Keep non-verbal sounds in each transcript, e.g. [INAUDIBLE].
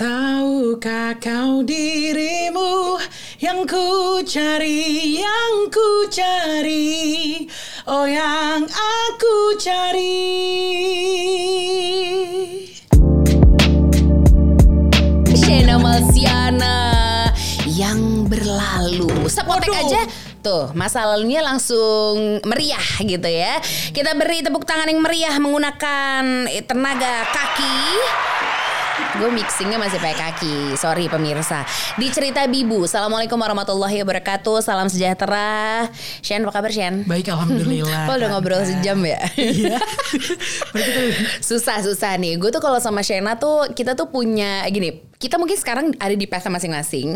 Tahukah kau dirimu yang ku cari, yang ku cari, oh yang aku cari. Shena Malsiana yang berlalu. Sepotek aja Tuh, masa lalunya langsung meriah gitu ya. Kita beri tepuk tangan yang meriah menggunakan tenaga kaki. Gue mixingnya masih pakai kaki, sorry pemirsa. Di cerita Bibu, Assalamualaikum warahmatullahi wabarakatuh, salam sejahtera. Shen, apa kabar Shen? Baik, alhamdulillah. [LAUGHS] Lo udah ngobrol sejam ya? [LAUGHS] Iya. Susah susah nih gue tuh kalau sama Shena tuh kita tuh punya gini kita mungkin sekarang ada di path masing-masing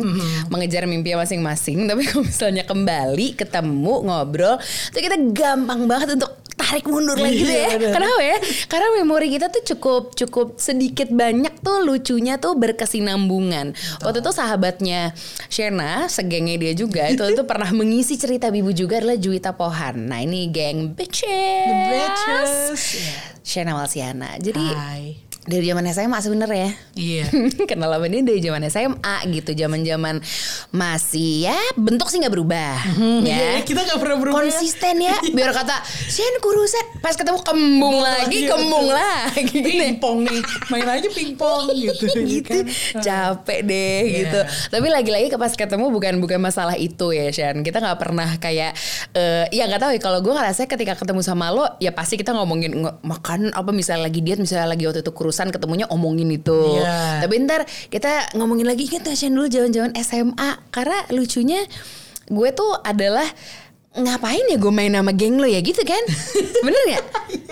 mengejar mimpi masing-masing [LAUGHS] tapi kalau misalnya kembali ketemu ngobrol tuh kita gampang banget untuk tarik mundur lagi gitu ya bener. kenapa ya karena memori kita tuh cukup cukup sedikit banyak tuh lucunya tuh berkesinambungan waktu itu sahabatnya Shena segengnya dia juga itu itu pernah mengisi cerita Bibu juga adalah Juwita Pohan nah ini geng bitches The Bitches. Shena Walsiana. Jadi Hai. Dari zaman SMA sebenarnya. Iya. [LAUGHS] Kenal sama dia dari zaman SMA gitu, zaman-zaman masih ya bentuk sih nggak berubah, ya. Iya, kita gak pernah berubah. ya. Konsisten ya, [LAUGHS] biar kata Shen kurusan, pas ketemu kembung lagi, kembung lagi gitu. Pingpong nih, main aja pingpong [LAUGHS] gitu. gitu kan. capek deh Iya. gitu tapi lagi-lagi ke pas ketemu bukan bukan masalah itu ya Shan kita nggak pernah kayak eh ya nggak tahu ya kalau gue ngerasa ketika ketemu sama lo ya pasti kita ngomongin makan apa misalnya lagi diet misalnya lagi waktu itu kurusan ketemunya omongin itu. Iya. tapi ntar kita ngomongin lagi inget gak dulu zaman-zaman SMA karena lucunya gue tuh adalah ngapain ya gue main sama geng lo ya gitu kan? [LAUGHS] Bener nggak?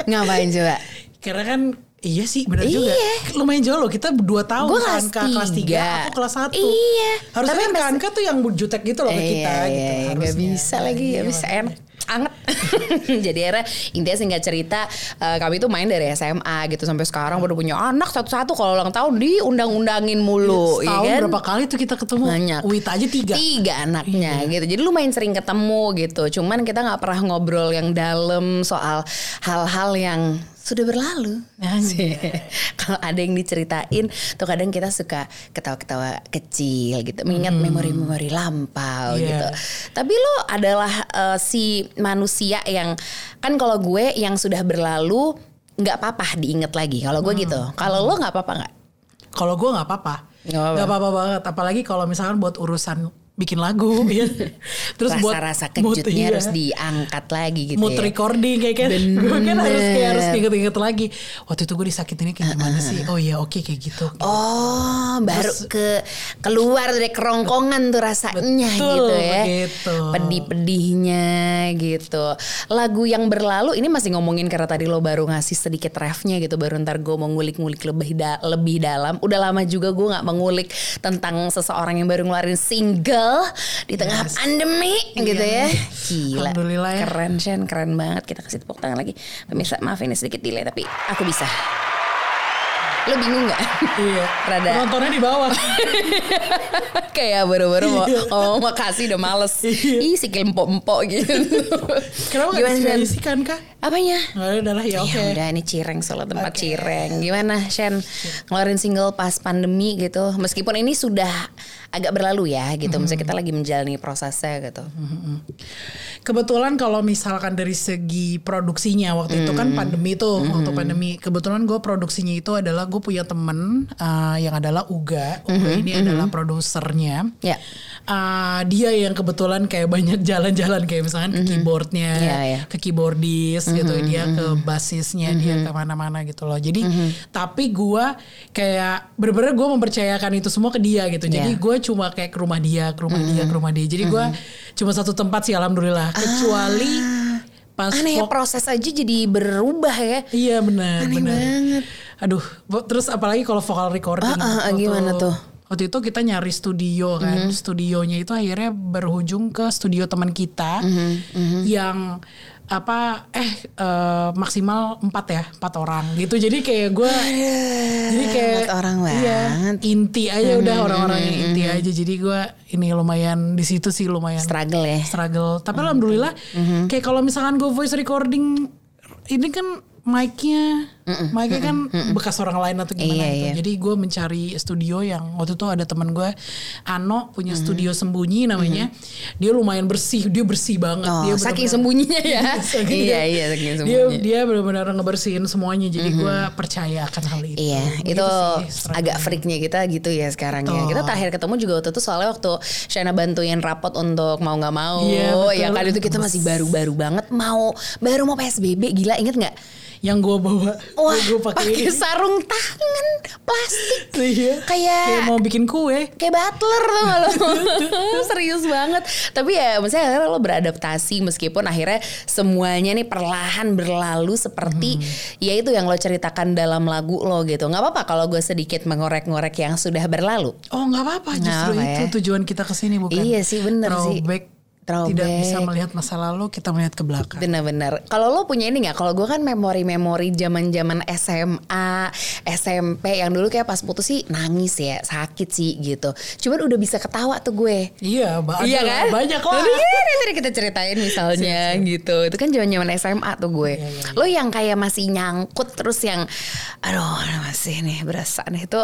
Ngapain coba? Karena kan Iya sih benar Iya. juga Lumayan jauh loh Kita 2 tahun Gue kan kelas Kak, kelas 3 tiga. Aku kelas 1 Iya. Harusnya Tapi kan Kanka tuh yang jutek gitu loh ke kita iya, gitu. iya, nggak harusnya. bisa lagi, Iya, nggak bisa enak anget. [LAUGHS] Jadi akhirnya intinya singkat cerita eh, kami tuh main dari SMA gitu sampai sekarang baru punya anak satu-satu kalau ulang tahun diundang-undangin mulu, Setahun ya kan? berapa kali tuh kita ketemu Banyak. Wita aja tiga Tiga anaknya Iya. gitu. Jadi lumayan sering ketemu gitu. Cuman kita nggak pernah ngobrol yang dalam soal hal-hal yang sudah berlalu. Anjir. [LAUGHS] Kalau ada yang diceritain, tuh kadang kita suka ketawa-ketawa kecil gitu, mengingat memori-memori lampau Iya. gitu. Tapi lo adalah eh, si manusia yang kan kalau gue yang sudah berlalu nggak apa-apa diinget lagi. Kalau gue gitu. Kalau lo nggak apa-apa nggak? Kalau gue nggak apa-apa Nggak apa-apa. Nggak apa-apa banget Apalagi kalau misalkan buat urusan bikin lagu [LAUGHS] ya. Terus buat Rasa-rasa mood, kejutnya iya. harus diangkat lagi gitu mood ya. recording kayak kan [LAUGHS] gue kan harus kayak harus inget-inget lagi waktu itu gue disakitinnya kayak gimana sih oh iya oke kayak gitu Oh, baru ke keluar dari kerongkongan tuh rasanya Betul, gitu ya. begitu. Pedih-pedihnya gitu. Lagu yang berlalu ini masih ngomongin karena tadi lo baru ngasih sedikit refnya gitu. Baru ntar gue mau ngulik-ngulik lebih da- lebih dalam. Udah lama juga gue nggak mengulik tentang seseorang yang baru ngeluarin single di tengah Yes. pandemi gitu ya. Gila. Alhamdulillah ya. Keren Shen, keren banget. Kita kasih tepuk tangan lagi. Pemirsa, maaf ini sedikit delay tapi aku bisa. Lo bingung gak? iya [LAUGHS] Rada. penontonnya di bawah [LAUGHS] Kayak baru-baru mau Iya. ngomong makasih udah males. Ih sikil empok-empok gitu. kenapa Gimana, gak Shen? sih kan kak Apanya? nggak ada adalah ya oke Ya udah ini Cireng solo tempat Oke. Cireng. Gimana Shen ngeluarin single pas pandemi gitu. Meskipun ini sudah agak berlalu ya gitu. Mm-hmm. Misalnya kita lagi menjalani prosesnya gitu. Kebetulan kalau misalkan dari segi produksinya waktu itu Hmm. kan pandemi tuh. Waktu pandemi kebetulan gue produksinya itu adalah gue punya temen uh, yang adalah Uga. Uga Hmm, ini adalah produsernya. Ya. Uh, dia yang kebetulan kayak banyak [LAUGHS] jalan-jalan kayak misalkan ke keyboardnya Iya, iya. ke keyboardis gitu. Dia ke bassisnya dia ke mana-mana gitu loh. Jadi tapi gue kayak bener-bener gue mempercayakan itu semua ke dia gitu. Jadi Iya. gue cuma kayak ke rumah dia ke rumah dia ke rumah dia. Jadi gue cuma satu tempat sih alhamdulillah. Kecuali pas Aneh ya proses aja jadi berubah ya. iya benar Aneh benar. banget. aduh terus apalagi kalau vokal recording Ah, ah, waktu- gimana tuh? waktu itu kita nyari studio kan. Studionya itu akhirnya berujung ke studio teman kita yang apa eh eh, maksimal empat ya empat orang gitu. Jadi kayak gue jadi kayak empat orang iya, banget. inti aja udah orang-orang yang inti aja. Jadi gue ini lumayan di situ sih lumayan Struggle ya. struggle. Tapi alhamdulillah kayak kalau misalkan gue voice recording ini kan mic-nya Makanya kan bekas orang lain atau gimana Iya, gitu. iya. Jadi gue mencari studio yang waktu itu ada teman gue Ano punya studio sembunyi namanya. Dia lumayan bersih, dia bersih banget. Oh, dia saking sembunyinya [LAUGHS] ya. Saking iya, dia- iya, saking Dia sembunyi. dia benar-benar ngebersihin semuanya. Jadi gue percaya akan hal itu. Iya, Begitu itu sih agak freaknya kita gitu ya sekarang ya. Betul. Kita terakhir ketemu juga waktu itu soalnya waktu Shana bantuin rapot untuk mau nggak mau. Iya, betul. ya kan itu kita masih baru-baru banget mau baru mau PSBB gila inget nggak? Yang gue bawa, Wah, gue pakai sarung tangan plastik Iya. kayak Kayak mau bikin kue. kayak butler tuh lo [LAUGHS] serius banget tapi ya maksudnya akhirnya lo beradaptasi meskipun akhirnya semuanya nih perlahan berlalu seperti ya itu yang lo ceritakan dalam lagu lo gitu nggak apa-apa kalau gue sedikit mengorek-ngorek yang sudah berlalu Oh nggak apa-apa, justru apa-apa itu ya. tujuan kita ke sini bukan? Iya sih, bener sih. Throwback. Tidak bisa melihat masa lalu, kita melihat ke belakang. Bener-bener. Kalau lo punya ini nggak? Kalau gue kan memori-memori zaman-zaman SMA, SMP yang dulu kayak pas putus sih nangis ya, sakit sih gitu. Cuman udah bisa ketawa tuh gue. Iya, ba- Iya kan? Banyak lah. Lalu ya, nanti kita ceritain misalnya gitu. Itu kan zaman-zaman SMA tuh gue. Iya, Lo yang kayak masih nyangkut terus yang aduh masih nih berasa nih itu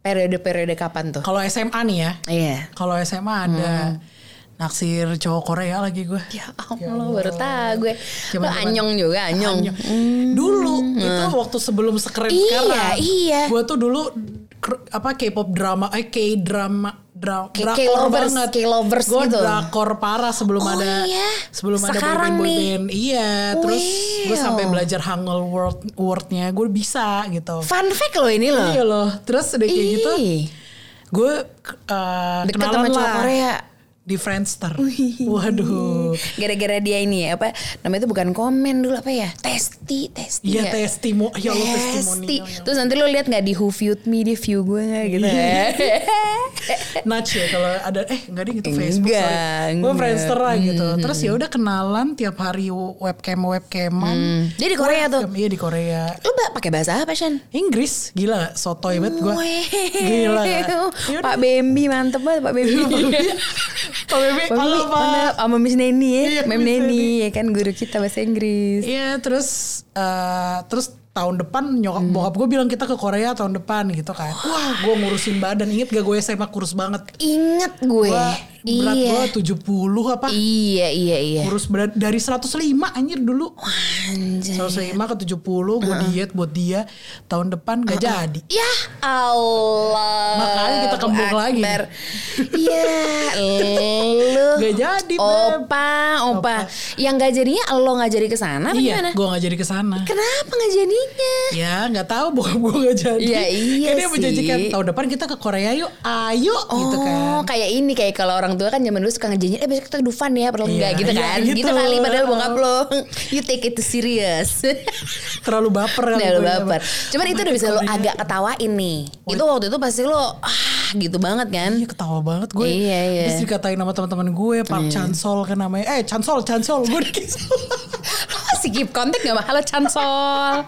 periode-periode kapan tuh? Kalau SMA nih ya, Iya. kalau SMA ada naksir cowok Korea lagi gue. Ya Allah, baru tahu gue. Lo Zaman-zaman- anyong juga, anyong. Dulu itu waktu sebelum sekeren Iya, sekarang. iya. Gue tuh dulu apa K-pop drama, eh K-drama, dra, drakor K-lovers, banget. K-lovers Gue gitu. drakor parah sebelum Oh ada iya? sebelum ada Sekarang boyband nih. boyband. Iya, terus gue sampai belajar Hangul word wordnya gue bisa gitu. Fun fact lo ini loh. Iya loh. Terus udah kayak gitu, Ih, gue uh, Deket kenalan sama lah Korea. Di Friendster. Waduh. Gara-gara dia ini ya apa namanya itu bukan komen dulu apa ya? Testi, testi. Iya ya? testimo, ya Allah Testi. testimonial. Terus nanti lo lihat nggak di Who Viewed Me di view gue nggak gitu ya? [LAUGHS] Nudge ya kalau ada eh enggak deh gitu Facebook Enggak. Gue. Friendster lah gitu. Terus ya udah kenalan tiap hari webcam webcaman. Dia di Korea tuh. Iya di Korea. Lo ba- pakai bahasa apa Shan? Inggris gila sotoy banget gue. Gila. [LAUGHS] Pak Bambi mantep banget Pak Bambi. [LAUGHS] Pak Bebe, halo Pak. sama Miss Neni ya, Iya, Mem Neni ya kan guru kita bahasa Inggris. Iya terus eh, terus tahun depan nyokap Hmm. bokap gue bilang kita ke Korea tahun depan gitu kan. Wah gue ngurusin badan. Ingat gak gue SMA kurus banget. Ingat gue. Gue berat iya. gue 70 apa. Iya iya iya. Kurus berat dari 105 anjir dulu. Anjay. 105 ke 70 gue diet buat dia tahun depan gak jadi. Ya Allah. Makanya kita kembung lagi. Iya, lu. Gak jadi, Beb. Opa, opa. Yang gak jadinya lo gak jadi ke sana iya, gimana? gue gak jadi ke sana. Kenapa gak jadinya? Ya nggak tahu bokap [LAUGHS] gue gak jadi. Ya, iya Kan dia menjanjikan sih. tahun depan kita ke Korea yuk, ayo gitu kan. Oh, kayak ini kayak kalau orang tua kan zaman dulu suka ngejanjiin eh besok kita Dufan ya, perlu Iya, enggak gitu iya, kan. gitu. Gitu. kali padahal bokap lo. You take it serious. [LAUGHS] Terlalu baper kali Udah lu gue ya, baper. Cuman itu udah bisa lo agak ketawain nih. Itu waktu itu pasti lo ah gitu banget kan. Iya ketawa banget gue. Iya, iya. Terus dikatain sama teman-teman gue, Pak Chansol kan namanya. Eh Chansol, Chansol, gue [LAUGHS] dikisah. [LAUGHS] Lo masih keep kontak gak. Cansol.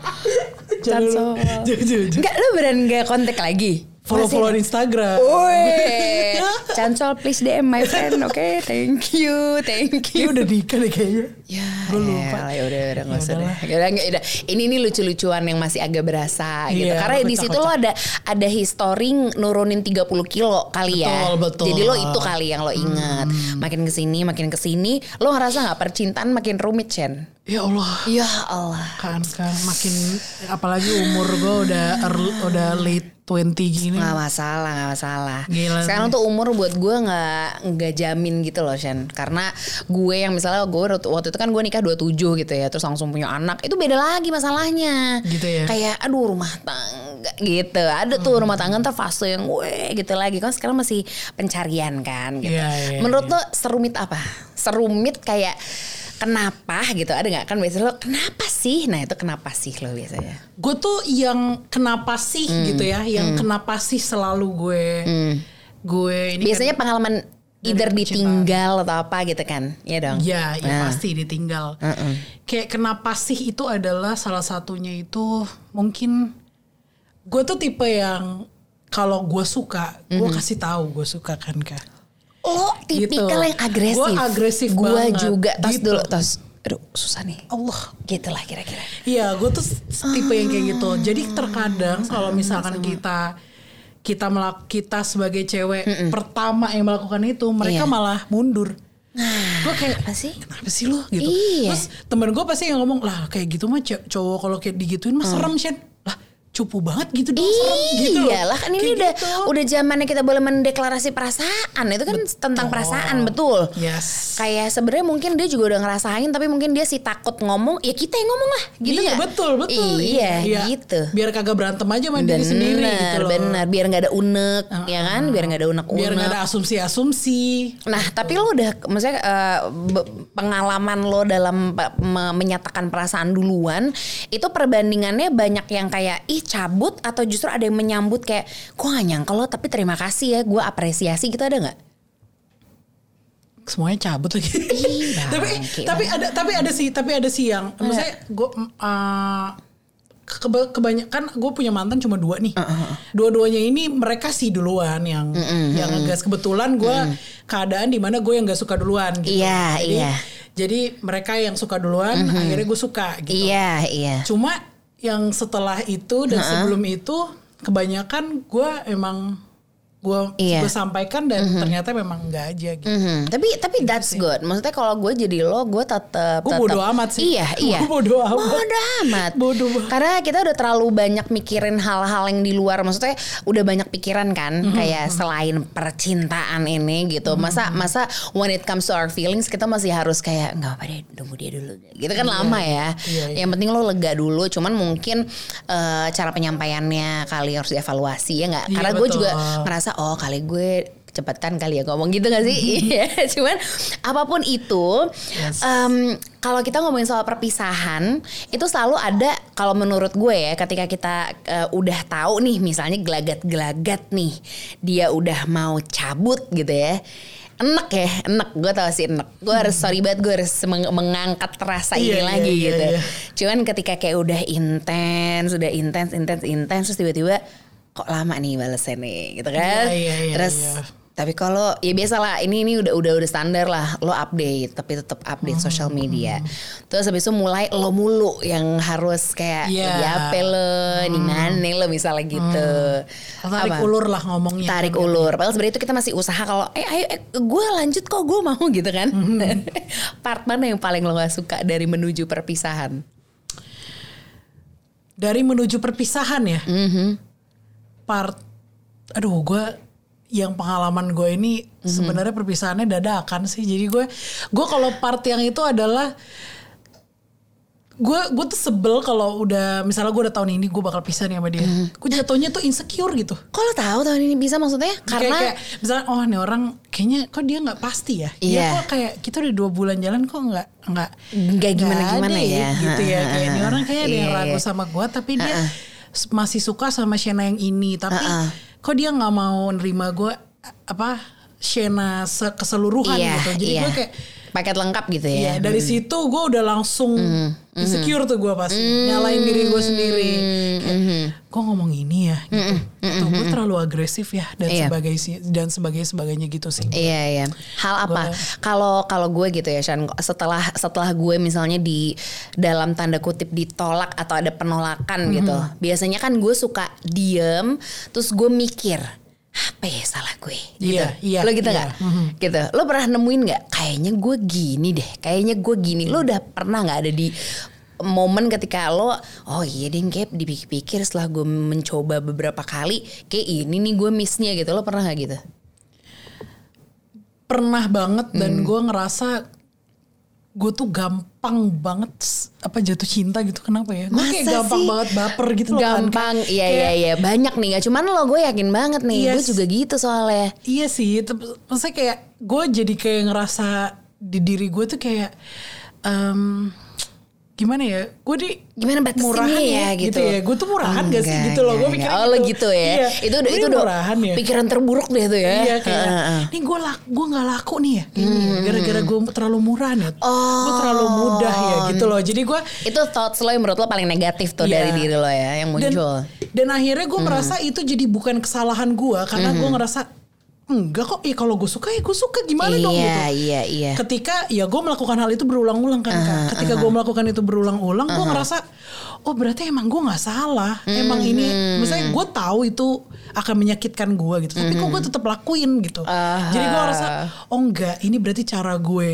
Jangan, jangan. Enggak lu beneran gak kontak lagi? Follow-follow Instagram. Woi, [LAUGHS] Cansol please DM my friend, [LAUGHS] oke? Thank you, thank Dia you. udah nikah deh kayaknya. Ya, Gue lupa. Ya udah, udah nggak usah deh. Udah, nggak, udah. Ini nih lucu-lucuan yang masih agak berasa gitu. Iya, Karena di situ lo ada ada history nurunin 30 kilo kali ya. Betul, betul. Jadi lo itu kali yang lo ingat. Makin ke sini, makin ke sini, lo ngerasa nggak percintaan makin rumit, Chen? Ya Allah. Ya Allah. Kan kan makin apalagi umur gue udah early, udah late 20 gini. Nggak masalah, nggak masalah. Gila Sekarang tuh umur buat gue nggak nggak jamin gitu loh, Shen. Karena gue yang misalnya gue waktu itu kan gue nikah 27 gitu ya, terus langsung punya anak, itu beda lagi masalahnya. Gitu ya? Kayak aduh rumah tangga gitu. Ada tuh rumah tangga ntar fase yang gue gitu lagi. Kan sekarang masih pencarian kan gitu. Iya, iya, Menurut lo serumit apa? Serumit kayak kenapa gitu ada nggak kan biasanya lo kenapa sih nah itu kenapa sih lo biasanya Gue tuh yang kenapa sih Hmm. gitu ya, yang kenapa sih selalu gue gue ini kan- biasanya pengalaman either ditinggal atau apa gitu kan ya dong Ya, ya Nah. pasti ditinggal. Kayak kenapa sih itu adalah salah satunya itu mungkin gue tuh tipe yang kalau gue suka, gue Mhm. kasih tahu gue suka kan kak. Lo tipikal Gitu. yang agresif Gua agresif Gua banget, juga tos gitu. dulu tos aduh susah nih. Allah Gitulah kira-kira. Iya, gue tuh tipe yang kayak gitu. Jadi terkadang kalau misalkan kita kita melak kita sebagai cewek pertama yang melakukan itu, mereka Iya. malah mundur. gue kayak Apa sih? kenapa sih lo gitu. Iya. Terus temen gue pasti yang ngomong lah kayak gitu mah cowok kalau kayak digituin mah serem Shen. Cupu banget gitu dong gitu. Iyalah kan ini Kayak udah gitu. udah zamannya kita boleh mendeklarasi perasaan. Itu kan tentang perasaan betul. Yes. Kayak sebenarnya mungkin dia juga udah ngerasain tapi mungkin dia sih takut ngomong, ya kita yang ngomong lah, gitu iya nggak? betul betul. Iya, gitu. Biar kagak berantem aja sama diri sendiri gitu Bener, loh. bener. Biar nggak ada unek, ya kan? Biar nggak ada unek-unek. Biar nggak ada asumsi-asumsi. Nah, tapi lo udah, maksudnya be- pengalaman lo dalam menyatakan perasaan duluan, itu perbandingannya banyak yang kayak ih cabut atau justru ada yang menyambut kayak, gue gak nyangka lo, tapi terima kasih ya, gue apresiasi gitu ada nggak? semuanya cabut lagi. [LAUGHS] tapi bangke tapi ada tapi ada sih tapi ada sih yang maksudnya gue uh, keba- kebanyakan gue punya mantan cuma dua nih. Dua-duanya ini mereka sih duluan yang yang ngegas kebetulan gue keadaan di mana gue yang gak suka duluan gitu. Iya, jadi, iya. Jadi mereka yang suka duluan akhirnya gue suka gitu. Iya, iya. Cuma yang setelah itu dan sebelum itu kebanyakan gue emang gue Iya. gue sampaikan dan ternyata memang enggak aja gitu. Mhm. Tapi tapi that's good. Maksudnya kalau gue jadi lo, gue tetap. Gue bodo amat sih. Iya [LAUGHS] iya. Gue bodo amat. Bodo amat. Bodo. Karena kita udah terlalu banyak mikirin hal-hal yang di luar. Maksudnya udah banyak pikiran kan, Mhm. kayak selain percintaan ini gitu. Masa masa when it comes to our feelings kita masih harus kayak nggak apa deh, tunggu dia dulu. Gitu kan lama ya. Iya, iya. Yang penting lo lega dulu. Cuman mungkin eh, cara penyampaiannya kali harus dievaluasi ya nggak? Iya, Karena gue juga betul. Ngerasa oh kali gue kecepatan kali ya ngomong gitu gak sih? [LAUGHS] Iya, Cuman apa pun itu, Yes. em, kalau kita ngomongin soal perpisahan, itu selalu ada kalau menurut gue ya, ketika kita eh, udah tahu nih, misalnya gelagat-gelagat nih, dia udah mau cabut gitu ya. Enak ya, enak. Gue tau sih enak. Gue harus sorry banget, gue harus meng- mengangkat rasa ini Iya, iya, lagi iya, gitu. iya. Cuman ketika kayak udah intens, udah intens, intens, intens, terus tiba-tiba kok lama nih balesnya nih, gitu kan? Iya, iya, iya, terus iya. tapi kalau ya biasa lah ini ini udah udah udah standar lah lo update tapi tetap update social Hmm. media. Terus habis itu mulai lo mulu yang harus kayak Iya. di apa lo di mana lo misalnya gitu. Tarik Apa? ulur lah ngomongnya. Tarik ulur. Padahal sebenarnya itu kita masih usaha kalau eh ayo eh, gue lanjut kok gue mau [LAUGHS] gitu kan. Hmm. [LAUGHS] Part mana yang paling lo gak suka dari menuju perpisahan? Dari menuju perpisahan ya. Mhm. Part, aduh gue yang pengalaman gue ini Mhm. sebenarnya perpisahannya dadakan sih. Jadi gue, gue kalau part yang itu adalah gue gue tuh sebel kalau udah misalnya gue udah tahun ini gue bakal pisah nih sama dia. Mhm. Gue jatuhnya tuh insecure gitu. Lo tahu tahun ini bisa maksudnya? kayak, Karena kayak misalnya oh nih orang kayaknya kok dia nggak pasti ya dia Iya. kok kayak kita udah dua bulan jalan kok nggak nggak Nggak gimana-gimana ada ya. gitu ya kayak ini [LAUGHS] orang kayak ada yang Iya, ragu sama gua tapi dia s- masih suka sama Shena yang ini tapi Uh-uh. kok dia nggak mau nerima gua apa Shena se- keseluruhan iya, gitu jadi iya. gua kayak paket lengkap gitu ya. ya dari situ gue udah langsung insecure tuh gue pasti. Nyalain diri gue sendiri. Kayak kok ngomong ini ya? Gitu. Atau gue terlalu agresif ya dan Iya. sebagai dan sebagai sebagainya gitu sih. Iya iya. Hal apa? Kalau kalau gue gitu ya Shan, setelah setelah gue misalnya di dalam tanda kutip ditolak atau ada penolakan gitu. Biasanya kan gue suka diem terus gue mikir apa ya salah gue gitu. Iya, iya, Lo gitu iya. nggak? Gitu. Lo pernah nemuin nggak? Kayaknya gue gini deh. Kayaknya gue gini. Lo udah pernah nggak ada di momen ketika lo oh iya deh kayak dipikir-pikir setelah gue mencoba beberapa kali kayak ini nih gue missnya gitu lo pernah nggak gitu pernah banget dan Hmm. gue ngerasa gue tuh gampang banget apa jatuh cinta gitu kenapa ya gue kayak gampang sih? banget baper gitu loh kan. Gampang, iya Kayak- iya iya banyak nih gak cuman lo gue yakin banget nih gue Yes. juga gitu soalnya. Iya sih, maksudnya kayak gue jadi kayak ngerasa di diri gue tuh kayak em, gimana ya? Gue di Gimana batasinnya murahan ya, gitu. ya. Gue tuh murahan gak sih Enggak, gitu loh. Gue enggak, mikirnya enggak. Oh lo gitu ya. Iya. Itu udah Gue itu udah murahan ya. pikiran terburuk deh tuh ya. Iya kayak, nih gue laku, gue nggak laku nih ya, ya. gara-gara gue terlalu murah nih, gue Oh. terlalu mudah ya gitu loh. Jadi gue Itu thoughts lo yang menurut lo paling negatif tuh Iya. dari diri lo ya yang dan muncul. dan akhirnya gue merasa itu jadi bukan kesalahan gue karena gue ngerasa enggak kok ya kalau gue suka ya gue suka. Gimana dong Iya, gitu? iya, iya. ketika ya gue melakukan hal itu berulang-ulang kan Kak. ketika gue melakukan itu berulang-ulang gue ngerasa oh berarti emang gue nggak salah. Emang ini misalnya gue tahu itu akan menyakitkan gue gitu tapi kok gue tetap lakuin gitu. Jadi gue ngerasa oh enggak ini berarti cara gue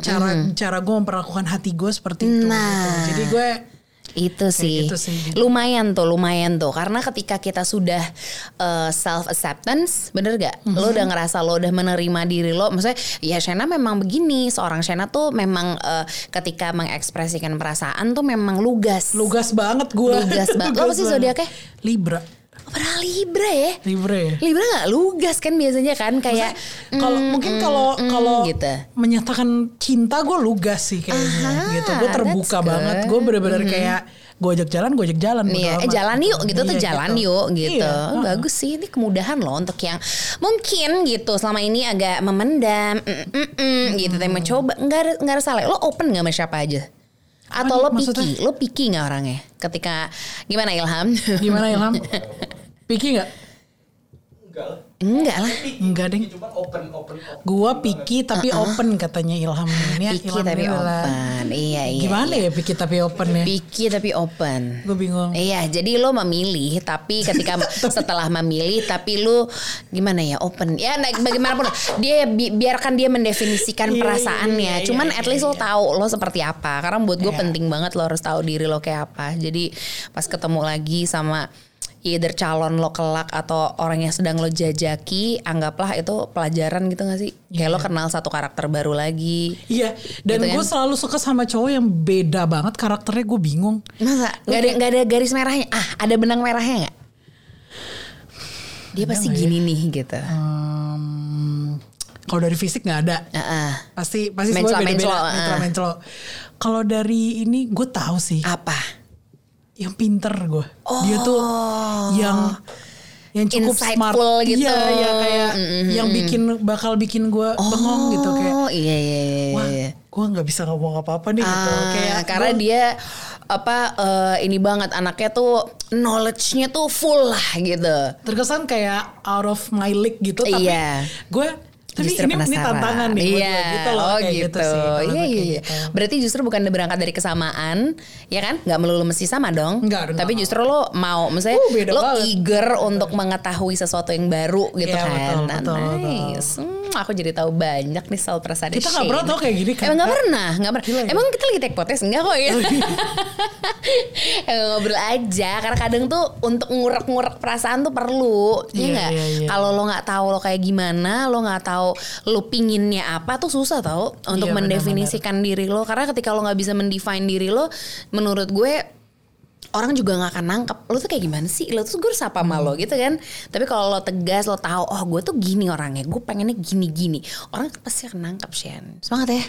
cara cara gue memperlakukan hati gue seperti itu. Nah. gitu. jadi gue Itu sih. gitu sih. Lumayan tuh, lumayan tuh. Karena ketika kita sudah self acceptance, bener gak? Mhm. Lo udah ngerasa lo udah menerima diri lo. Maksudnya ya Shena memang begini. Seorang Shena tuh memang eh, ketika mengekspresikan perasaan tuh memang lugas. lugas banget gue Lugas banget. [LAUGHS] Lo apa sih zodiaknya? Libra Pernah Libra ya? Libra ya Libra gak lugas kan biasanya kan kayak kalau mm, mungkin mm, kalau mm, kalau gitu. menyatakan cinta gue lugas sih kayaknya Aha, gitu gue terbuka banget gue bener-bener kayak gue ajak jalan gue ajak jalan Iya, eh jalan yuk gitu tuh Iya, jalan yuk gitu. Iya, Oh, Bagus sih ini kemudahan loh untuk yang mungkin gitu selama ini agak memendam mm, mm, mm, gitu tapi nggak ada nggak ada salah. Lo open nggak sama siapa aja? Atau nih lo maksudnya? picky? Lo picky nggak orangnya? Ketika gimana Ilham? gimana Ilham [LAUGHS] Piki nggak Enggak lah. Enggak lah. enggak deh Cuma open, open, open. gue Piki tapi open katanya Ilham [LAUGHS] ini Picky Ilham tapi ini open. Iya iya. gimana ya Piki tapi open ya Picky tapi open. gue bingung Iya, jadi lo memilih, tapi ketika [LAUGHS] [LAUGHS] setelah memilih, tapi lo gimana ya open, ya nah, bagaimanapun dia bi- biarkan dia mendefinisikan Iya, perasaannya. iya, iya, Cuman iya, at least iya. lo tahu lo seperti apa. Karena buat gue Iya. penting banget lo harus tahu diri lo kayak apa. Jadi pas ketemu lagi sama either calon lo kelak atau orang yang sedang lo jajaki, anggaplah itu pelajaran gitu gak sih? Kayak lo kenal satu karakter baru lagi. Iya, dan Gitu kan? gue selalu suka sama cowok yang beda banget karakternya gue bingung. Masa nggak ada nggak ada garis merahnya? Ah, ada benang merahnya nggak? Dia pasti gini nih gitu. Hmm, kalau dari fisik nggak ada, Heeh. pasti pasti semua beda-beda. menclo. Kalau dari ini gue tahu sih, Apa? Yang pinter gue. Dia tuh yang yang cukup smart. Insightful gitu. Iya, ya kayak yang bikin bakal bikin gue bengong gitu kayak. Oh iya iya iya. Wah, iya. gue nggak bisa ngomong apa-apa nih gitu. Ah, Kayak karena gua- dia apa eh, ini banget anaknya tuh knowledge-nya tuh full lah gitu. terkesan kayak out of my league gitu tapi Iya. gue tapi Justru ini, ini penasaran. tantangan nih iya. gitu loh oh gitu. gitu, sih Iya iya iya. gitu. Berarti justru bukan berangkat dari kesamaan, ya kan? Nggak melulu mesti sama dong. Enggak, enggak. Tapi justru lo mau, misalnya Uh, lo banget. eager untuk mengetahui sesuatu yang baru gitu Iya, kan. betul, Nah, betul, betul. nice. Hmm, aku jadi tahu banyak nih soal perasaan Kita nggak pernah tau kayak gini kan, Emang nggak Kak? pernah, nggak pernah. Gila ya? Emang kita lagi take podcast enggak kok ya? [LAUGHS] Emang ngobrol aja karena kadang tuh untuk ngurek-ngurek perasaan tuh perlu ya Iya, nggak iya, iya. kalau lo nggak tahu lo kayak gimana lo nggak tahu lo pinginnya apa tuh susah tau untuk Iya, mendefinisikan diri lo. Karena ketika lo nggak bisa mendefine diri lo menurut gue orang juga nggak akan nangkep lo tuh kayak gimana sih lo tuh gue harus apa sama lo Hmm. gitu kan tapi kalau lo tegas lo tahu oh gue tuh gini orangnya gue pengennya gini gini orang pasti akan nangkep Shen semangat ya.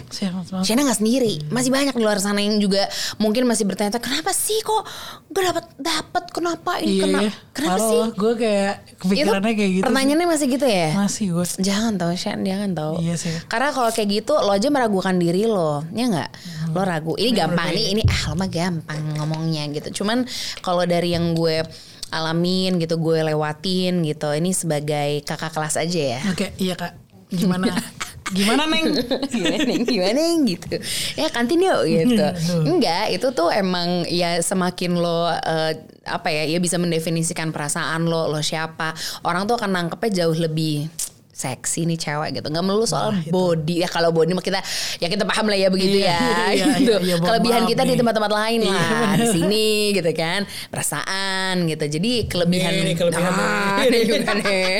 Shena nggak sendiri, masih banyak di luar sana yang juga mungkin masih bertanya kenapa sih kok gak dapat dapat kenapa ini iya kenapa iya. kenapa Parah sih? gue kayak kepikirannya kayak gitu Pertanyaannya masih gitu ya? sih. masih gue Jangan tau Shen, jangan tau. Iya sih. Karena kalau kayak gitu lo aja meragukan diri lo, ya nggak? Hmm. Lo ragu. Ini gampang nih, ini ah lo mah gampang ngomongnya gitu. Cuman kalau dari yang gue alamin gitu, gue lewatin gitu, ini sebagai kakak kelas aja ya. oke iya kak. Gimana? [LAUGHS] Gimana neng? Gimana Neng? gimana Neng? gitu. Ya kantin yuk gitu enggak itu tuh emang ya semakin lo eh, apa ya ya bisa mendefinisikan perasaan lo lo siapa. Orang tuh akan nangkepnya jauh lebih seksi nih cewek gitu. Nggak melulu soal body. Ya kalau body mah kita ya kita paham lah ya begitu Iya, ya. iya, gitu. iya, iya, kelebihan kita di nih. tempat-tempat lain Iya, lah di sini gitu kan. Perasaan gitu. Jadi kelebihan Nih, nih kelebihan Ah, nih. nih juga nih.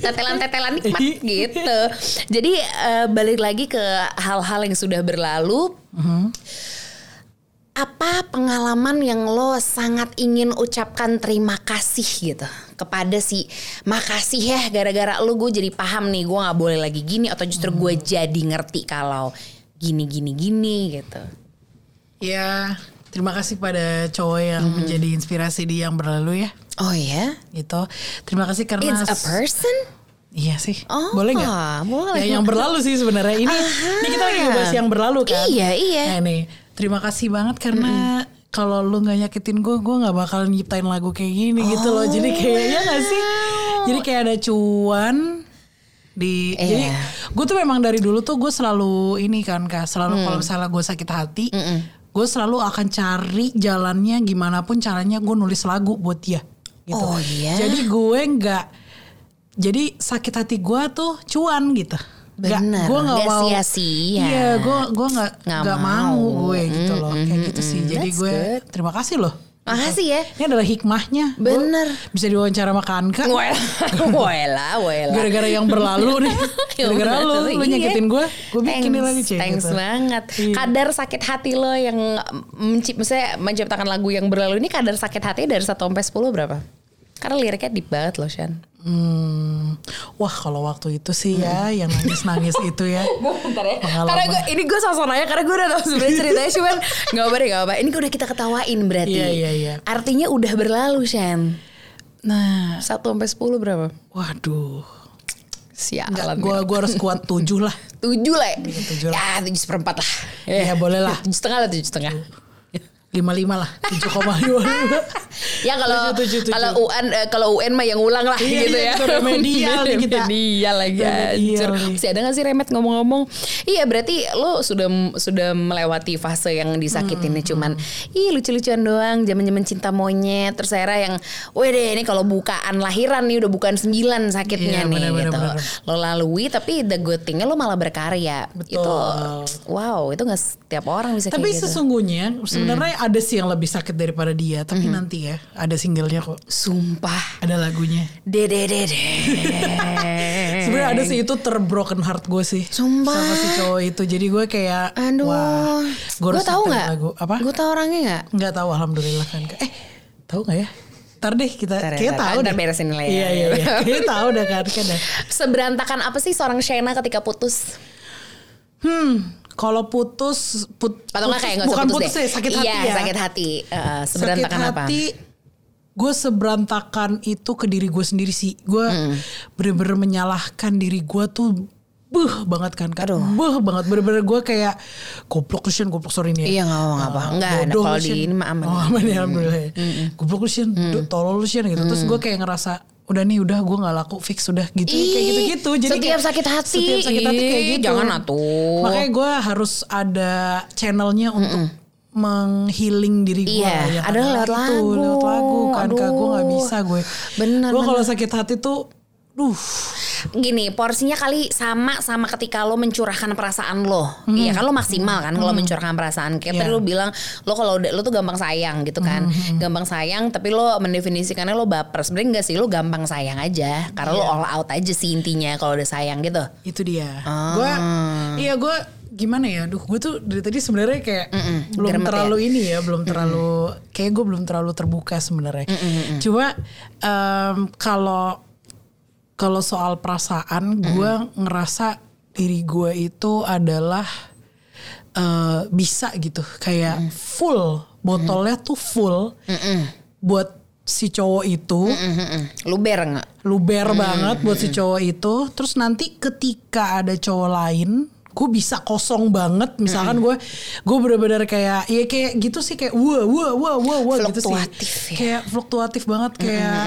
tetelan-tetelan nikmat [LAUGHS] gitu. Jadi eh, balik lagi ke hal-hal yang sudah berlalu. Apa pengalaman yang lo sangat ingin ucapkan terima kasih gitu kepada si makasih ya gara-gara lo gue jadi paham nih gue nggak boleh lagi gini atau justru gue jadi ngerti kalau gini gini gini gitu. ya terima kasih pada cowok yang Mm-hmm. menjadi inspirasi di yang berlalu ya Oh ya, gitu terima kasih karena it's a person. Iya sih. Oh, boleh nggak? boleh. Ya yang berlalu sih sebenarnya ini. Ini kita lagi ngebahas yang berlalu kan. Iya, iya. Nah nih, terima kasih banget karena kalau lu nggak nyakitin gue, gue nggak bakal nyiptain lagu kayak gini gitu loh. Jadi kayak ya nggak sih? Jadi kayak ada cuan, di Iya. jadi gue tuh memang dari dulu tuh gue selalu ini kan kak selalu Hmm. kalau misalnya gue sakit hati gue selalu akan cari jalannya gimana pun caranya gue nulis lagu buat dia gitu Oh, iya? jadi gue nggak jadi sakit hati gue tuh cuan gitu Bener, gue nggak mau sia-sia. iya gue gue nggak Nggak nggak mau. mau gue gitu loh kayak gitu sih jadi gue good. terima kasih loh Makasih ya. ini adalah hikmahnya Bener. bisa diwawancara sama Kanka Wela, [LAUGHS] wela, gara-gara yang berlalu nih [LAUGHS] Ya gara-gara lu lu iya. nyakitin gue gue bikin Thanks, lagi cek Thanks gitu. banget. Iya. Kadar sakit hati lo yang mencipt, misalnya menciptakan lagu yang berlalu ini kadar sakit hati dari 1 sampai 10 berapa? Karena liriknya deep banget loh Shan. Hmm, wah kalau waktu itu sih ya yang nangis-nangis [LAUGHS] itu ya. Bentar ya. Pengalaman. Karena gue ini gue sosok nanya karena gue udah tahu sebenarnya ceritanya [LAUGHS] cuman nggak apa deh nggak apa. Ini udah kita ketawain berarti. Iya, iya, iya. Artinya udah berlalu Shan. Nah, 1 sampai 10 berapa? waduh. Sialan. Gue gua harus kuat tujuh lah. [LAUGHS] tujuh lah. tujuh Ya tujuh seperempat lah. Ya, boleh lah. Tujuh setengah lah tujuh setengah. Lima lima lah. Tujuh koma lima. [LAUGHS] Ya kalau Tujuh, tujuh, tujuh. kalau UN eh, kalau UN mah yang ulang lah Iya, gitu iya, ya. itu remedial nih kita. Remedial lagi hancur. nih. Masih ada gak sih remet ngomong-ngomong? Iya berarti lo sudah sudah melewati fase yang disakitinnya Hmm, cuman ih lucu-lucuan doang, zaman-zaman cinta monyet terus akhirnya yang weh deh ini kalau bukaan lahiran nih udah bukan sembilan sakitnya Iya, nih bener, bener, gitu. bener. Lo lalui tapi the good thing-nya lo malah berkarya. Betul. Itu wow, itu gak setiap orang bisa Tapi kayak gitu. sesungguhnya sebenarnya ada sih yang lebih sakit daripada dia. Tapi nanti ya ada singlenya kok. Sumpah. Ada lagunya. Dede dede. Sebenarnya ada sih itu terbroken heart gue sih. Sumpah. Sama si cowok itu. Jadi gue kayak Aduh. wah. Gue tahu nggak? Lagu. Apa? Gue tahu orangnya nggak? Nggak tahu alhamdulillah kan. Eh, tahu nggak ya? Ntar deh kita Ntar ya, tahu deh. beresin lah ya. Iya iya iya. Kayak tahu dah kan kan. Seberantakan apa sih seorang Shena ketika putus? Hmm, kalau putus put, Atau nggak kayak bukan putus, putus deh? ya, sakit hati iya, ya. sakit hati. Sakit seberantakan apa? hati gue seberantakan itu ke diri gue sendiri sih gue Hmm. bener-bener menyalahkan diri gue tuh beh banget kan kan beh banget bener-bener gue kayak goblok lu Shen, goblok sorry nih ya. Iya, nggak apa-apa. Ah, Nggak, bodoh kalau di ini mah aman. oh, aman ya alhamdulillah ya. goblok lu Shen, duh, tolol lu Shen gitu terus gue kayak ngerasa udah nih udah gue nggak laku fix udah gitu. Kayak Ih, gitu-gitu. Jadi setiap kayak- sakit hati. setiap sakit hati kayak Ih, gitu. jangan atuh. makanya gue harus ada channelnya untuk menghealing diri gue Iya, yang adalah lewat itu, lagu. lewat lagu. kan kak. Gue nggak bisa gue. Bener, gue kalau sakit hati tuh duh Gini, porsinya kali sama sama ketika lo mencurahkan perasaan lo. Iya kan lo maksimal kan kalau mencurahkan perasaan. Kayak tadi Iya. lo bilang lo kalau lo tuh gampang sayang gitu kan. Gampang sayang tapi lo mendefinisikannya lo baper. Sebenarnya enggak sih, lo gampang sayang aja. Karena lo all out aja sih intinya kalau udah sayang gitu. itu dia Ah. gue iya gue gimana ya duh gue tuh dari tadi sebenarnya kayak belum geremet terlalu ini ya belum terlalu kayak gue belum terlalu terbuka sebenarnya cuma em, kalau kalau soal perasaan gue ngerasa diri gue itu adalah eh, bisa gitu. Kayak full botolnya tuh full buat si cowok itu. Mm-mm. Luber nggak? luber banget buat si cowok itu. Terus nanti ketika ada cowok lain gue bisa kosong banget. Misalkan gue gue bener-bener kayak ya kayak gitu sih kayak wah wah wah wah wah gitu sih. Ya. kayak fluktuatif banget kayak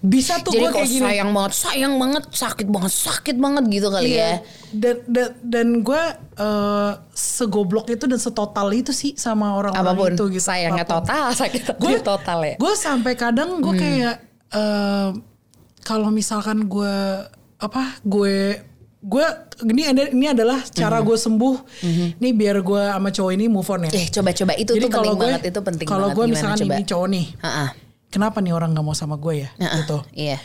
bisa tuh Jadi gue kayak gini sayang banget, sayang banget, sakit banget, sakit banget gitu kali Iya. ya. dan dan, dan gue eh, segoblok itu dan setotal itu sih sama orang-orang Apa pun itu gitu sayangnya Apa pun. total, sakit gue [LAUGHS] total ya. gue sampai kadang Hmm. gue kayak eh, kalau misalkan gue apa gue gue ini ada ini adalah Hmm. cara gue sembuh nih biar gue sama cowok ini move on ya Eh coba-coba itu tuh penting banget, itu penting kalau banget. gue coba? ini cowok nih Heeh. Kenapa nih orang nggak mau sama gue ya Heeh, gitu Iya.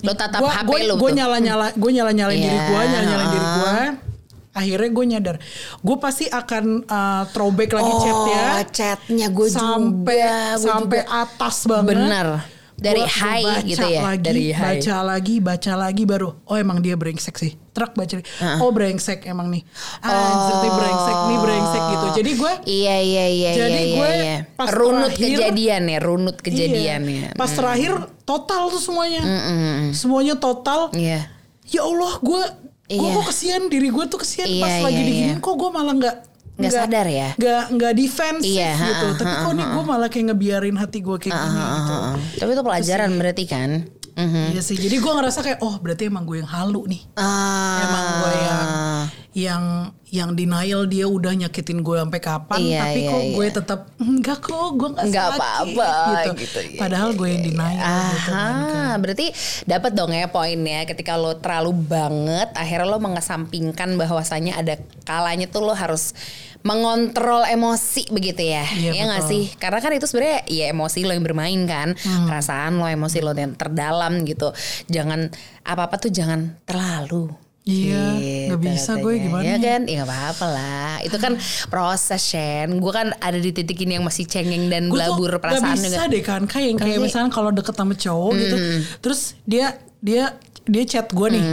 Lo tatap gue HP gue lo gue nyala nyala gue nyala nyalain Iya, diri gue nyala nyalain diri heeh. gue akhirnya gue nyadar gue pasti akan uh, throwback lagi chat ya Oh, chatnya gue sampai juga, gue sampai juga. atas banget Bener. Dari Gua- high baca gitu ya, lagi, dari high. baca lagi baca lagi baru oh emang dia brengsek sih truk baca lagi. oh brengsek emang nih anjir nih brengsek nih brengsek gitu jadi gue Iya iya iya Jadi iya gue iya. pas runut terakhir- kejadian ya, runut kejadian iya, ya. pas terakhir total tuh semuanya semuanya total Iya. ya Allah gue gue Iya. kok kesian diri gue tuh kesian Iya, pas lagi iya, diginiin iya. kok gue malah nggak Nggak sadar ya? nggak nggak defense Iya, gitu ha-ha, tapi kok nih gue malah kayak ngebiarin hati gue kayak gini gitu. Tapi itu pelajaran berarti kan. Iya sih. Jadi gue ngerasa kayak oh berarti emang gue yang halu nih. Ah. Emang gue yang yang yang denial dia udah nyakitin gue sampai kapan Iya, tapi iya, kok iya. gue tetap enggak kok gue nggak Nggak sakit," apa-apa, gitu. gitu, iya, Padahal gue yang denial gitu kan. Aha, berarti dapat dong ya poinnya ketika lo terlalu banget akhirnya lo mengesampingkan bahwasannya ada kalanya tuh lo harus mengontrol emosi begitu ya. Iya, ya nggak sih? Karena kan itu sebenarnya ya emosi lo yang bermain kan. Hmm. Perasaan lo, emosi lo yang terdalam gitu. Jangan apa-apa tuh jangan terlalu Iya, nggak Gitu bisa gue katanya. gimana Ya ya? kan, ya apa-apa lah. Itu kan proses Shen. Gue kan ada di titik ini yang masih cengeng dan gue tuh belabur perasaan gak bisa juga. deh kan kayak kayak misalnya kalau deket sama cowok gitu terus dia dia dia chat gue nih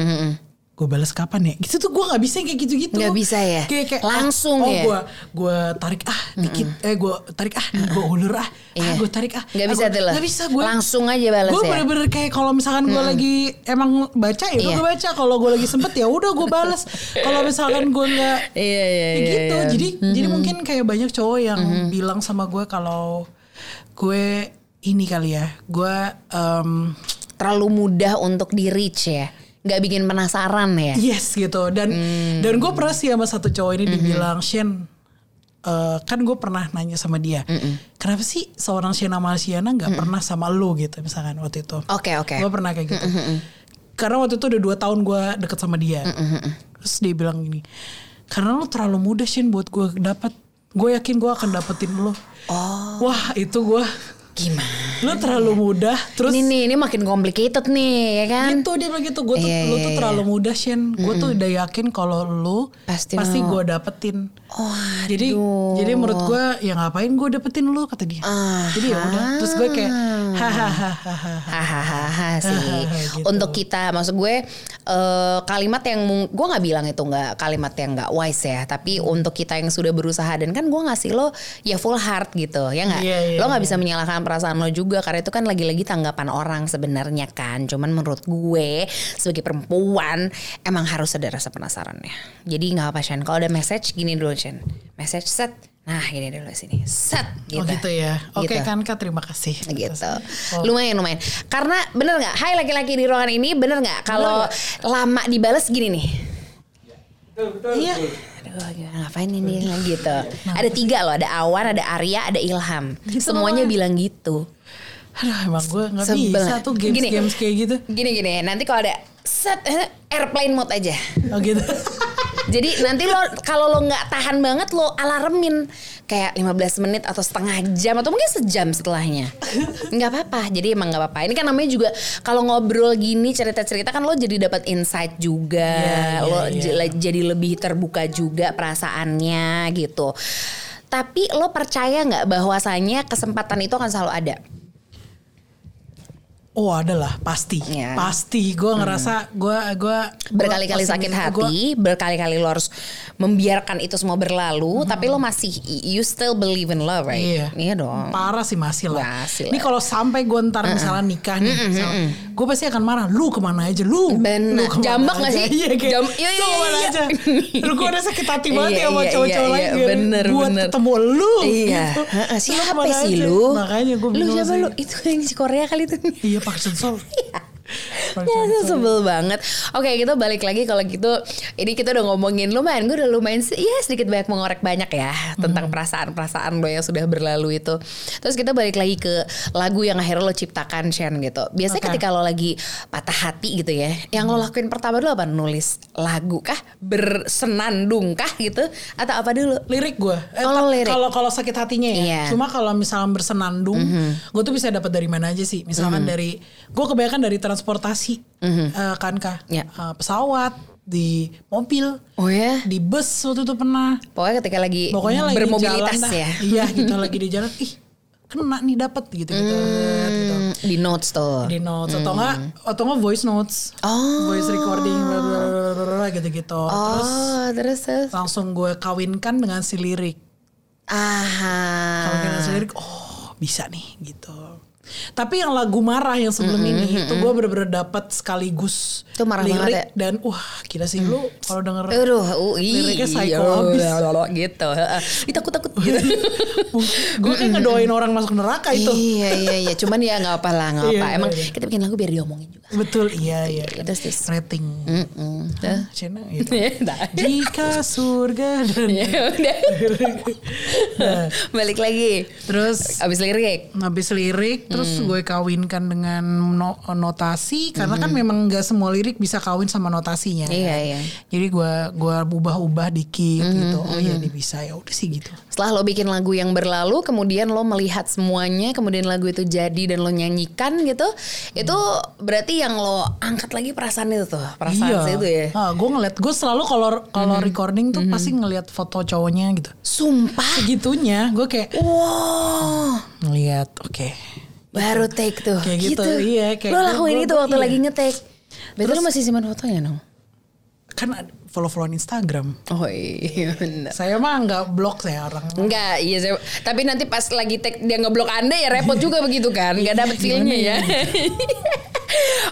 gue balas kapan ya gitu tuh gue nggak bisa kayak gitu-gitu Nggak bisa ya? kayak, kayak Langsung ah, oh ya? gue gue tarik ah dikit eh gue tarik ah gue ulur ah Iya. ah gue tarik ah Nggak ah, bisa tuh nggak bisa gue Langsung aja balas gue ya? bener-bener kayak kalau misalkan gue lagi emang baca ya Iya. gue baca kalau gue lagi sempet ya udah gue balas kalau misalkan gue nggak Iya, iya, kayak iya, gitu iya. jadi jadi mungkin kayak banyak cowok yang bilang sama gue kalau gue ini kali ya gue em, terlalu mudah untuk di reach ya nggak bikin penasaran ya? Yes gitu. Dan dan gue pernah sih sama satu cowok ini dibilang Shen eh, kan gue pernah nanya sama dia kenapa sih seorang Shena Malsiana nggak pernah sama lu? Gitu misalkan waktu itu. Oke oke. Gue pernah kayak gitu. Karena waktu itu udah dua tahun gue deket sama dia. Terus dia bilang gini karena lu terlalu muda Shen buat gue dapat gue yakin gue akan dapetin lu. Wah itu gue gimana lu terlalu muda terus ini nih ini makin complicated nih ya kan? Gitu dia bilang gitu gue tuh Iya, lu iya, tuh iya. terlalu mudah Shen. Gue tuh udah yakin kalau lu Pasti pasti, gue dapetin. Waduh. jadi jadi menurut gue ya ngapain gue dapetin lu? kata dia. Ah. jadi ya udah terus gue kayak hahaha hahaha sih. Gitu. untuk kita maksud gue eh, kalimat yang gue nggak bilang itu nggak kalimat yang nggak wise ya. Tapi untuk kita yang sudah berusaha dan kan gue ngasih lo ya full heart gitu ya nggak? Iya, iya, lo nggak iya. bisa menyalahkan perasaan lo juga karena itu kan lagi-lagi tanggapan orang sebenarnya kan cuman menurut gue sebagai perempuan emang harus ada rasa penasarannya jadi nggak apa Shen kalau ada message gini dulu Shen message set nah gini dulu sini set gitu oh gitu ya oke Gitu. kan kak terima kasih gitu. Oh. Lumayan lumayan. Karena bener nggak? Hai laki-laki di ruangan ini bener nggak? Kalau lama dibales gini nih. Iya Aduh ngapain ini gitu. Ada tiga loh. Ada Awan, ada Arya, ada Ilham. Gitu Semuanya bilang gitu. aduh emang gue nggak Sebel. bisa tuh games Gini. games kayak gitu Gini gini. Nanti kalau ada set eh, airplane mode aja. oh gitu [LAUGHS] Jadi nanti lo kalau lo nggak tahan banget lo alarmin kayak 15 menit atau setengah jam atau mungkin sejam setelahnya. [LAUGHS] nggak apa-apa. Jadi emang nggak apa-apa. Ini kan namanya juga kalau ngobrol gini cerita-cerita kan lo jadi dapat insight juga. Iya, iya, lo iya. j- jadi lebih terbuka juga perasaannya gitu. Tapi lo percaya nggak bahwasanya kesempatan itu akan selalu ada? Oh ada lah pasti Ya. pasti gue ngerasa gue gue berkali-kali sakit hati, berkali-kali lo harus membiarkan itu semua berlalu, tapi lo masih you still believe in love, right? Iya. dong. Parah sih masih lah. Masih Ini kalau sampai gue ntar misalnya nikah nih, gue pasti akan marah. Lu ke mana aja lu? Bener. Lu ke mana Jambak nggak aja?" sih? [LAUGHS] Iya kayak. Jam- iya, lu iya, ke mana iya. aja? Lu gue udah sakit hati banget Iya, ya sama iya, cowok-cowok iya, lain. iya, bener, Buat bener. ketemu lu. Iya. gitu. Siapa sih lu? Makanya gue Lu siapa lu? Itu yang si Korea kali itu. Iya Pak Sensol. Ya sebel banget. Oke kita balik lagi kalau gitu. Ini kita udah ngomongin lumayan. Gue udah lumayan sih. Ya sedikit banyak mengorek banyak ya. Tentang perasaan-perasaan lo yang sudah berlalu itu. Terus kita balik lagi ke lagu yang akhirnya lo ciptakan Shen gitu. Biasanya Oke. ketika lo lagi patah hati gitu ya. Yang lo lakuin pertama dulu apa? Nulis lagu kah? Bersenandung kah gitu? Atau apa dulu? lirik gue. Eh, Oh, ta- lirik. Kalau kalau sakit hatinya ya. Iya. Cuma kalau misalnya bersenandung, gue tuh bisa dapat dari mana aja sih. Misalkan dari gue kebanyakan dari transportasi eh, kan kah? Mhm. Iya. Eh, pesawat, di mobil, Oh ya? di bus waktu itu pernah. Pokoknya ketika lagi Pokoknya lagi bermobilitas jalan ya. Iya, kita [LAUGHS] lagi di jalan. Ih, kena nih dapat gitu gitu. gitu. Hmm, di notes tuh. Di notes atau enggak atau enggak voice notes. Oh. Voice recording bla, bla, gitu-gitu. Terus Oh, terus terus. langsung gue kawinkan dengan si lirik. Aha. Kalau kita lirik, oh bisa nih gitu. Tapi yang lagu marah yang sebelum ini itu gue bener-bener dapat sekaligus Itu marah lirik ya? dan wah gila sih lu kalau denger Aduh, uh, Liriknya iya, psycho abis. gitu. Ih, takut takut gitu. [LAUGHS] gue kayak ngedoain orang masuk neraka itu. iya iya iya, cuman ya nggak apa lah nggak Iya, apa. iya, Emang iya. kita bikin lagu biar diomongin juga. Betul, iya iya. Terus terus. Rating. Mm-mm. Dah. Cina gitu. Dah. Jika surga dan [LAUGHS] Ya. [LAUGHS] Nah, Balik lagi. terus Abis lirik. habis lirik terus Hmm. gue kawinkan dengan no- notasi karena kan memang nggak semua lirik bisa kawin sama notasinya. Iya iya. Jadi gue gua ubah-ubah dikit Hmm, gitu. Oh iya ini bisa ya udah sih gitu. Setelah lo bikin lagu yang berlalu, kemudian lo melihat semuanya, kemudian lagu itu jadi dan lo nyanyikan gitu, itu berarti yang lo angkat lagi perasaan itu tuh, perasaan itu ya. Ah, gue ngeliat gue selalu kalau kalau Hmm. recording tuh pasti ngeliat foto cowoknya gitu. Sumpah. Segitunya gue kayak Wow. ngeliat oke. Baru take tuh. Kayak gitu, iya, kayak lo gua- lakuin itu waktu iya. lagi ngetek. Berarti lo masih simpan fotonya dong? Kan follow-followan Instagram. Oh iya benar. Saya mah nggak blok saya orang. Enggak, iya saya, tapi nanti pas lagi tag dia ngeblok Anda ya repot juga [LAUGHS] begitu kan. Enggak dapet feelnya ya. [LAUGHS]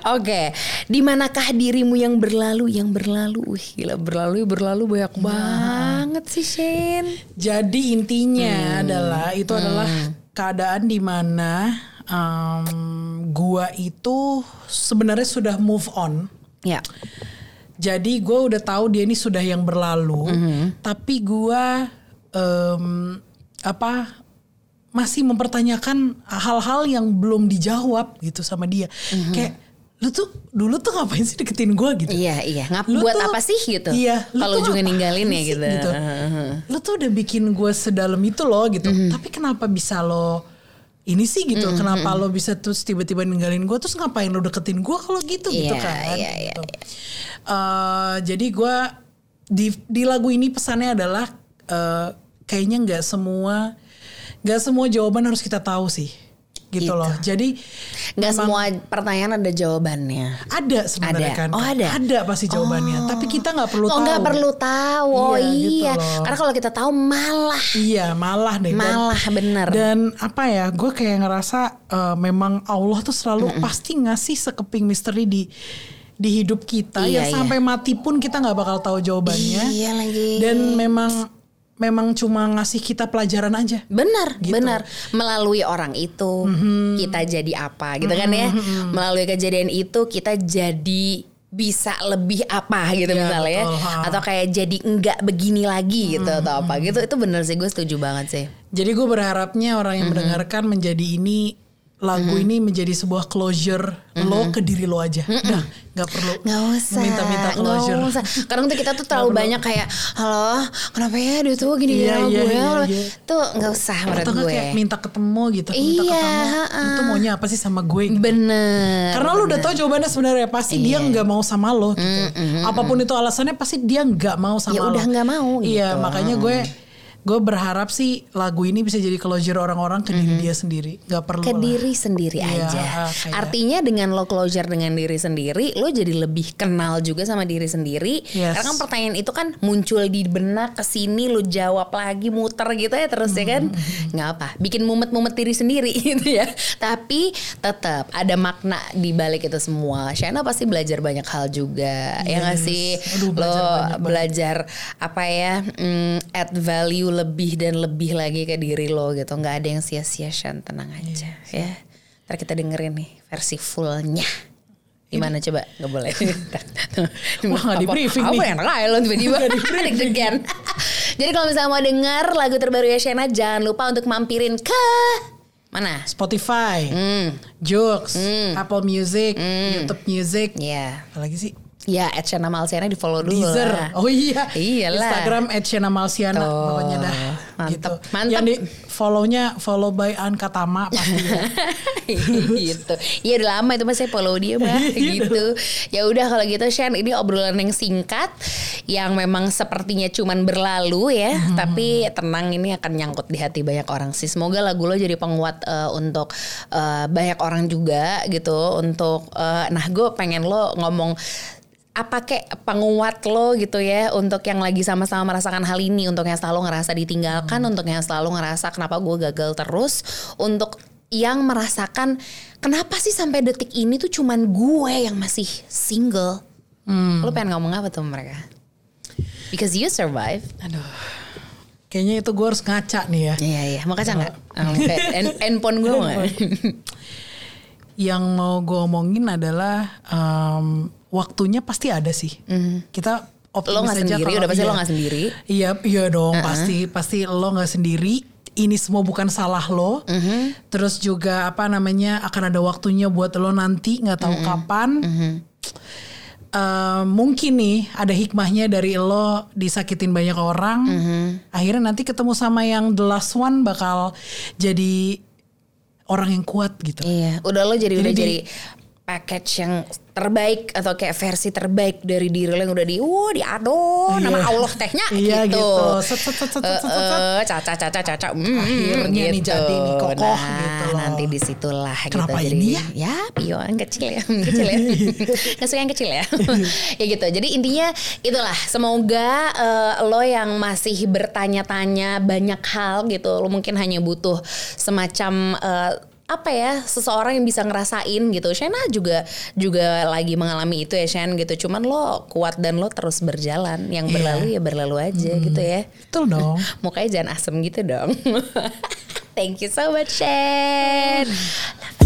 Oke, di manakah dirimu yang berlalu yang berlalu? Wih, gila berlalu berlalu banyak banget sih Shen. Jadi Hmm. intinya adalah itu adalah keadaan di mana em, gua itu sebenarnya sudah move on. Ya. Jadi gue udah tahu dia ini sudah yang berlalu, Mm-hmm. tapi gua em, apa masih mempertanyakan hal-hal yang belum dijawab gitu sama dia. Mm-hmm. Kayak lu tuh dulu tuh ngapain sih deketin gua gitu? Iya, iya. Ngap Lu buat tuh- apa sih gitu? Iya. Kalau juga ninggalin ya sih gitu. Lu tuh udah bikin gue sedalam itu loh gitu. Mm-hmm. Tapi kenapa bisa lo ini sih gitu? Kenapa lo bisa terus tiba-tiba ninggalin gue? Terus ngapain lo deketin gue kalau gitu gitu Iya, kan? iya, iya, gitu. Eh, jadi gue di di lagu ini pesannya adalah eh, kayaknya nggak semua nggak semua jawaban harus kita tahu sih. Gitu, loh. Jadi Nggak semua pertanyaan ada jawabannya. ada sebenarnya Ada. kan. Oh, ada. Ada pasti jawabannya. Tapi kita nggak perlu Oh tahu. nggak perlu tahu. Oh Iya, gitu iya. loh. Karena kalau kita tahu malah Iya malah deh. Dan- malah bener. Dan apa ya, gue kayak ngerasa eh, memang Allah tuh selalu pasti ngasih sekeping misteri di di hidup kita Iya, yang sampai mati pun kita nggak bakal tahu jawabannya. Iya lagi. Dan memang memang cuma ngasih kita pelajaran aja. Benar, Gitu. benar. Melalui orang itu kita jadi apa gitu kan ya. Melalui kejadian itu kita jadi bisa lebih apa gitu Iya, misalnya ya. betul. Atau kayak jadi enggak begini lagi gitu atau apa gitu. Itu benar sih gue setuju banget sih. Jadi gue berharapnya orang yang mendengarkan menjadi ini lagu ini menjadi sebuah closure lo ke diri lo aja. Udah, nggak perlu Nggak usah minta-minta closure. Nggak usah Kadang tuh kita tuh terlalu banyak kayak Halo kenapa ya dia tuh gini Iya, sama iya, gue iya, iya. Tuh nggak usah menurut Atau gue kayak minta ketemu gitu, minta Iya, ketemu. ha-ha. Itu maunya apa sih sama gue? Gitu. Bener Karena lu udah tahu jawabannya sebenarnya pasti dia Iya. nggak mau sama lo gitu. Apa pun itu alasannya pasti dia nggak mau sama Ya lo. udah nggak mau Iya, gitu. makanya gue gue berharap sih lagu ini bisa jadi closure orang-orang ke diri dia sendiri. Gak perlu ke lah. diri sendiri Iya, aja. kayak- Artinya dengan lo closure dengan diri sendiri, lo jadi lebih kenal juga sama diri sendiri. Yes. Karena kan pertanyaan itu kan muncul di benak ke sini lo jawab lagi muter gitu ya terus ya kan. Mm-hmm. nggak apa, bikin mumet-mumet diri sendiri [LAUGHS] gitu ya. Tapi tetap ada makna di balik itu semua. Shana pasti belajar banyak hal juga. Ya nggak Yes. sih? Aduh, belajar lo belajar apa ya? mm, add value lebih dan lebih lagi ke diri lo gitu. nggak ada yang sia-sia Shan, tenang aja ya. Ntar kita dengerin nih versi fullnya. Gimana coba? Gak boleh. [LAUGHS] Wah, nggak di briefing apa, nih. Apa enak aja lo tiba-tiba. Deg-degan. Jadi kalau misalnya mau denger lagu terbaru ya Shena, jangan lupa untuk mampirin ke mana? Spotify, Hmm, Joox, Apple Music, YouTube Music. ya. Apalagi sih? Ya, Ed Shena Malsiana di follow dulu Deezer. lah. Oh iya. Iyalah. Instagram @shena_malsiana Tuh. pokoknya dah. Mantep. Gitu. Mantep. Yang di follow-nya follow by Anka Tama pasti. ya. [LAUGHS] gitu. Iya udah lama itu mas saya follow dia mah gitu. Ya udah kalau gitu Shan ini obrolan yang singkat yang memang sepertinya cuman berlalu ya, tapi tenang ini akan nyangkut di hati banyak orang sih. Semoga lagu lo jadi penguat eh, untuk eh, banyak orang juga gitu untuk eh, nah gue pengen lo ngomong apa kayak penguat lo gitu ya untuk yang lagi sama-sama merasakan hal ini untuk yang selalu ngerasa ditinggalkan untuk yang selalu ngerasa kenapa gue gagal terus untuk yang merasakan kenapa sih sampai detik ini tuh cuman gue yang masih single. Lu pengen ngomong apa tuh mereka? Because you survive. Aduh. Kayaknya itu gue harus ngaca nih ya. Iya iya, mau kaca nggak? Oh, [LAUGHS] handphone gue? Yang mau gue omongin adalah em, waktunya pasti ada sih. Kita optimis Lo nggak aja sendiri, kalau udah pasti iya. lo nggak sendiri. Iya, iya dong, pasti pasti lo nggak sendiri. Ini semua bukan salah lo. Terus juga apa namanya akan ada waktunya buat lo nanti nggak tahu kapan. Eh, mungkin nih ada hikmahnya dari lo disakitin banyak orang. Akhirnya nanti ketemu sama yang the last one bakal jadi orang yang kuat gitu. Iya, udah lo jadi, udah Jadi jadi package yang terbaik atau kayak versi terbaik dari diri lo yang udah di, wuh diaduh nama Iya. Allah tehnya [LAUGHS] Iya, gitu. gitu. Caca caca caca mm, Akhirnya nih gitu. jadi nih kokoh nah, gitu loh. nanti di situlah Kenapa gitu ini ya? ya pion kecil ya [LAUGHS] kecil ya [LAUGHS] nggak suka yang kecil ya ya gitu jadi intinya itulah semoga eh, lo yang masih bertanya-tanya banyak hal gitu lo mungkin hanya butuh semacam eh, apa ya seseorang yang bisa ngerasain gitu. Shena juga juga lagi mengalami itu ya Shen gitu. Cuman lo kuat dan lo terus berjalan. Yang Iya. berlalu ya berlalu aja gitu ya. Betul dong. [LAUGHS] mukanya jangan asem gitu dong. [LAUGHS] Thank you so much Shen love